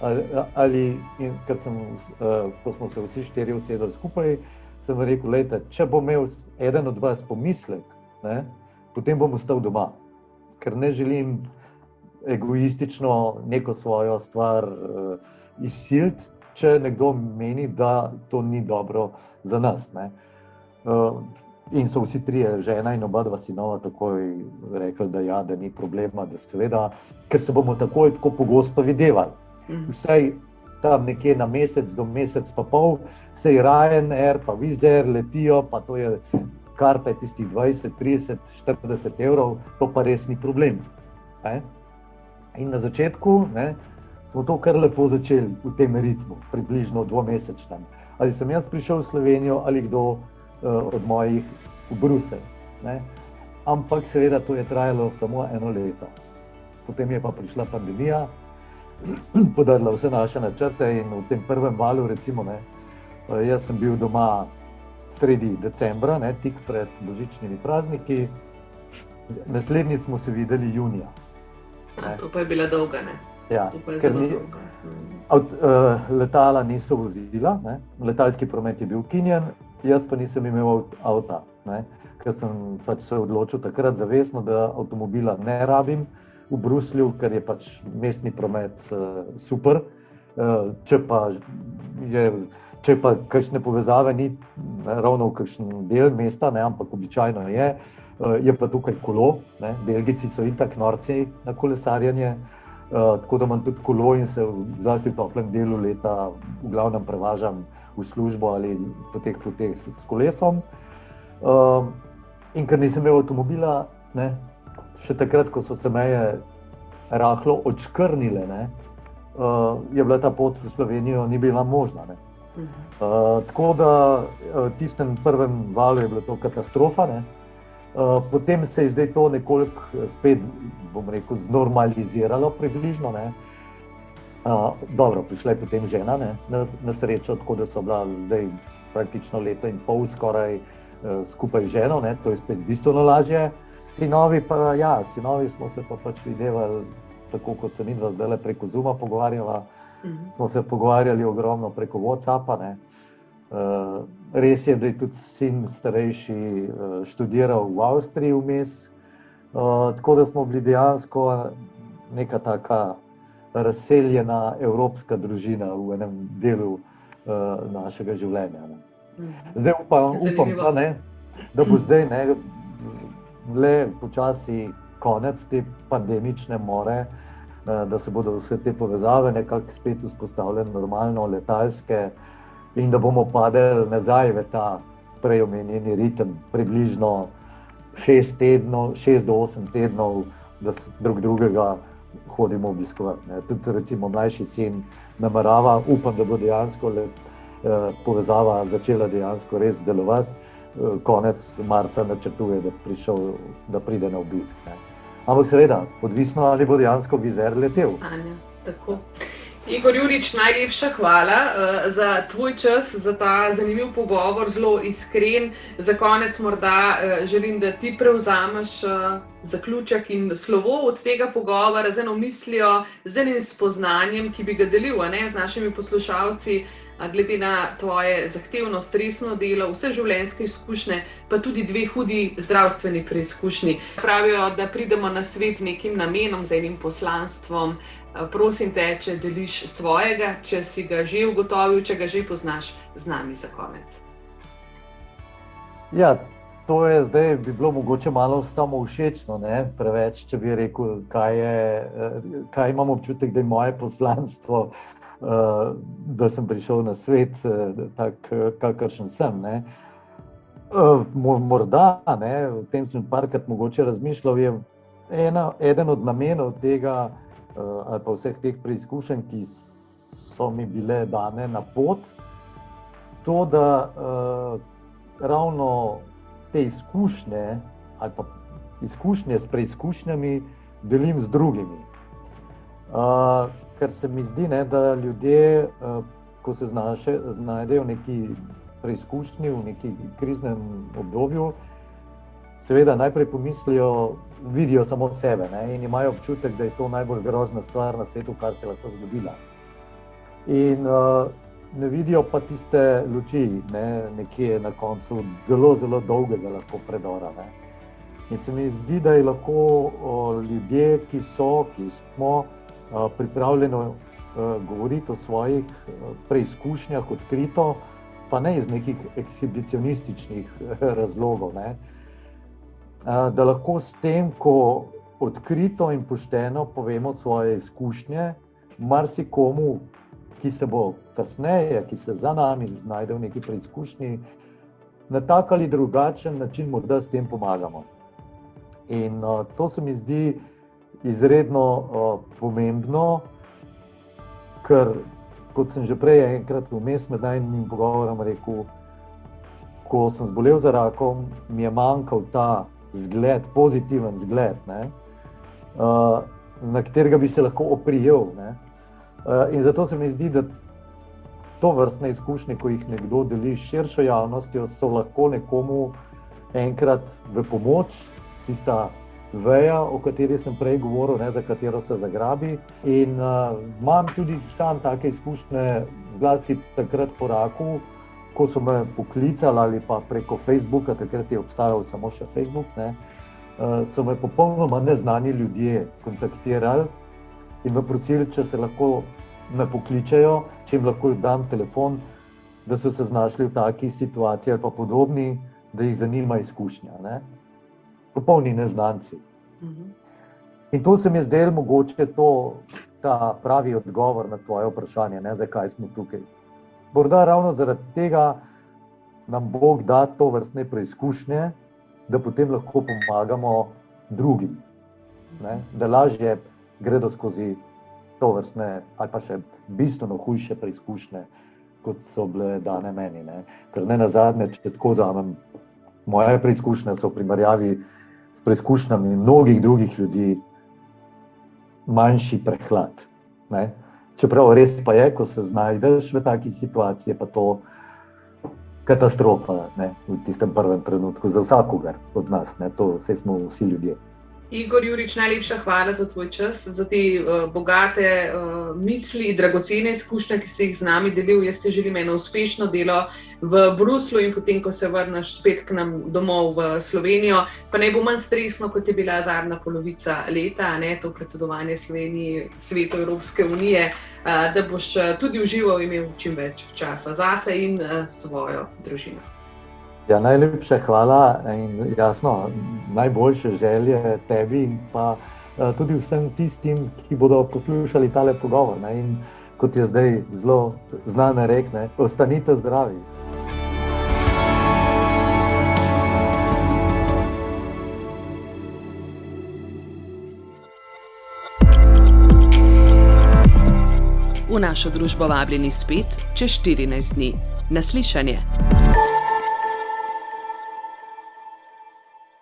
Ali, ali in, sem, uh, ko smo se vsi štirje usedeli skupaj, sem rekel: lejte, če bo imel eden od vas pomislek, ne, potem bom ostal doma, ker ne želim egoistično neko svojo stvar uh, izsiliti če nekdo meni, da to ni dobro za nas. Ne. Uh, in so vsi trije, žena in oba dva sinova, takoj rekli, da, ja, da ni problema, da seveda, ker se bomo takoj tako pogosto videvali. Mhm. Vsaj tam nekje na mesec, do mesec pa pol, se je Ryan, Air, pa Vizer letijo, pa to je karta je tistih 20, 30, 40 evrov, to pa res ni problem. Ne. In na začetku, ne, smo to kar lepo začeli v tem ritmu, približno dvomesečnem. Ali sem jaz prišel v Slovenijo ali kdo od mojih v Bruselj. Ampak seveda to je trajalo samo eno leto. Potem je pa prišla pandemija, [clears throat] podarila vse naše načrte in v tem prvem valu, recimo, ne, uh, jaz sem bil doma sredi decembra, ne, tik pred božičnimi prazniki, naslednji smo se videli junija. A, to pa je bila dolga. Ne? Ja, ker ni, od, uh, letala niso vozila, ne? letalski promet je bil ukinjen, jaz pa nisem imel avta. Ne? Ker sem pač se odločil takrat zavestno, da avtomobila ne rabim v Bruslju, ker je pač mestni promet uh, super. Uh, če pa je. Če pa kakšne povezave ni ravno v kakšnem delu mesta, ne, ampak običajno je, je pa tukaj kolo, ne, Belgijci so itak norci na kolesarjenje, uh, tako da imam tudi kolo in se v zlasti v toplem delu leta v glavnem prevažam v službo ali po teh poteh s, kolesom. Uh, in ker nisem imel avtomobila, ne, še takrat, ko so se meje rahlo odškrnile, ne, uh, je bila ta pot v Slovenijo ni bila možna. Ne. Uh, tako da v tistem prvem valu je bila to katastrofa. Ne. Eh, potem se je zdaj to nekoliko eh, spet, bom rekel, znormaliziralo, približno. Uh, dobro, prišla je potem žena ne, na, na srečo, tako da so bila zdaj praktično leto in pol skoraj uh, skupaj z ženo, ne, to je spet bistveno lažje. Sinovi pa, ja, sinovi smo se pa pač videli, tako kot se mi dva zdaj le preko Zuma pogovarjala. Uh mhm. -huh. Smo se pogovarjali ogromno preko WhatsAppa. Ne. Res je, da je tudi sin starejši študiral v Avstriji vmes, tako da smo bili dejansko neka taka razseljena evropska družina v enem delu našega življenja. Ne. Mhm. Zdaj upam, upam pa, ne, da bo zdaj ne, le počasi konec te pandemične more, eh, da se bodo vse te povezave nekako spet vzpostavljene, normalno, letalske, in da bomo padli nazaj v ta prej omenjeni ritem, približno šest, tednov, šest do osem tednov, da se drug drugega hodimo obiskovati. Ne. Tudi, recimo, mlajši sin namerava, upam, da bo dejansko let, eh, povezava začela dejansko res delovati. Eh, konec marca načrtuje, da, prišel, da pride na obisk. Ne. Ampak, seveda, odvisno ali bo dejansko vizer letel. Anja, Igor Jurič, najlepša hvala uh, za tvoj čas, za ta zanimiv pogovor, zelo iskren. Za konec morda uh, želim, da ti prevzameš uh, zaključek in slovo od tega pogovora z eno mislijo, z enim spoznanjem, ki bi ga delil ne, z našimi poslušalci. Uh, glede na tvoje zahtevno, stresno delo, vse življenjske izkušnje, pa tudi dve hudi zdravstveni preizkušnji. Pravijo, da pridemo na svet z nekim namenom, z enim poslanstvom. Prosim te, če deliš svojega, če si ga že ugotovil, če ga že poznaš z nami za konec. Ja, to je zdaj bi bilo mogoče malo samo všečno, ne? preveč, če bi rekel, kaj, je, eh, kaj imam občutek, da je moje poslanstvo. Eh, da sem prišel na svet, eh, tak, kakršen sem. Ne. Morda, ne, o tem sem parkrat mogoče razmišljal, je ena, eden od namenov tega, ali pa vseh teh preizkušenj, ki so mi bile dane na pot, to, da uh, ravno te izkušnje, ali pa izkušnje s preizkušnjami, delim z drugimi. Uh, ker se mi zdi, ne, da ljudje, eh, ko se znaše, znajdejo v neki preizkušnji, v neki kriznem obdobju, seveda najprej pomislijo, vidijo samo sebe ne, in imajo občutek, da je to najbolj grozna stvar na svetu, kar se lahko zgodila. In uh, ne vidijo pa tiste luči, ne, nekje na koncu zelo, zelo dolgega lahko predora. Ne. In se mi zdi, da je lahko o, ljudje, ki so, ki smo, pripravljeno govoriti o svojih preizkušnjah odkrito, pa ne iz nekih ekshibicionističnih razlogov. Ne. Da lahko s tem, ko odkrito in pošteno povemo svoje izkušnje, marsikomu, ki se bo kasneje, ki se za nami znajde v neki preizkušnji, na tak ali drugačen način morda s tem pomagamo. In uh, to se mi zdi, izredno uh, pomembno, ker, kot sem že prej enkrat vmes med najmenjim pogovorom rekel, ko sem zbolel za rakom, mi je manjkal ta zgled, pozitiven zgled, ne, uh, na katerega bi se lahko oprijel. Ne. Uh, in zato se mi zdi, da to vrstne izkušnje, ko jih nekdo deli s širšo javnostjo, so lahko nekomu enkrat v pomoč, tista veja, o kateri sem prej govoril, ne, za katero se zagrabi. In uh, imam tudi sam take izkušnje, zlasti takrat po raku, ko so me poklicali ali pa preko Facebooka, takrat je obstajal samo še Facebook. Ne, uh, so me popolnoma neznani ljudje kontaktirali in me prosili, če se lahko me pokličejo, če jim lahko dam telefon, da so se znašli v taki situaciji ali pa podobni, da jih zanima izkušnja. Ne popolni neznanci. In to se mi je zdelo mogoče to, ta pravi odgovor na tvoje vprašanje, ne, zakaj smo tukaj. Morda ravno zaradi tega nam Bog da to vrstne preizkušnje, da potem lahko pomagamo drugim, ne, da lažje gredo skozi to vrstne, ali pa še bistveno hujše preizkušnje, kot so bile dane meni. Ne. Ker ne na zadnje, če tako vzamem, moje preizkušnje so v primerjavi s preizkušnjami mnogih drugih ljudi manjši prehlad. Ne? Čeprav res pa je, ko se znajdeš v taki situaciji, pa to katastrofa ne? v tistem prvem trenutku za vsakogar od nas, ne? to vse smo vsi ljudje. Igor Jurič, najlepša hvala za tvoj čas, za te uh, bogate uh, misli, dragocene izkušnje, ki si jih z nami delil. Jaz ti želim eno uspešno delo v Bruslu in potem, ko se vrneš spet k nam domov v Slovenijo, pa ne bo manj stresno, kot je bila zadnja polovica leta, ne to predsedovanje Sloveniji svetu Evropske unije, uh, da boš tudi užival in imel čim več časa zase in uh, svojo družino. Ja, najlepša hvala in jasno, najboljše želje tebi in pa uh, tudi vsem tistim, ki bodo poslušali tale pogovor. Ne, in kot je zdaj zelo znane rekne, ostanite zdravi. V našo družbo vabljeni spet čez 14 dni. Naslišanje.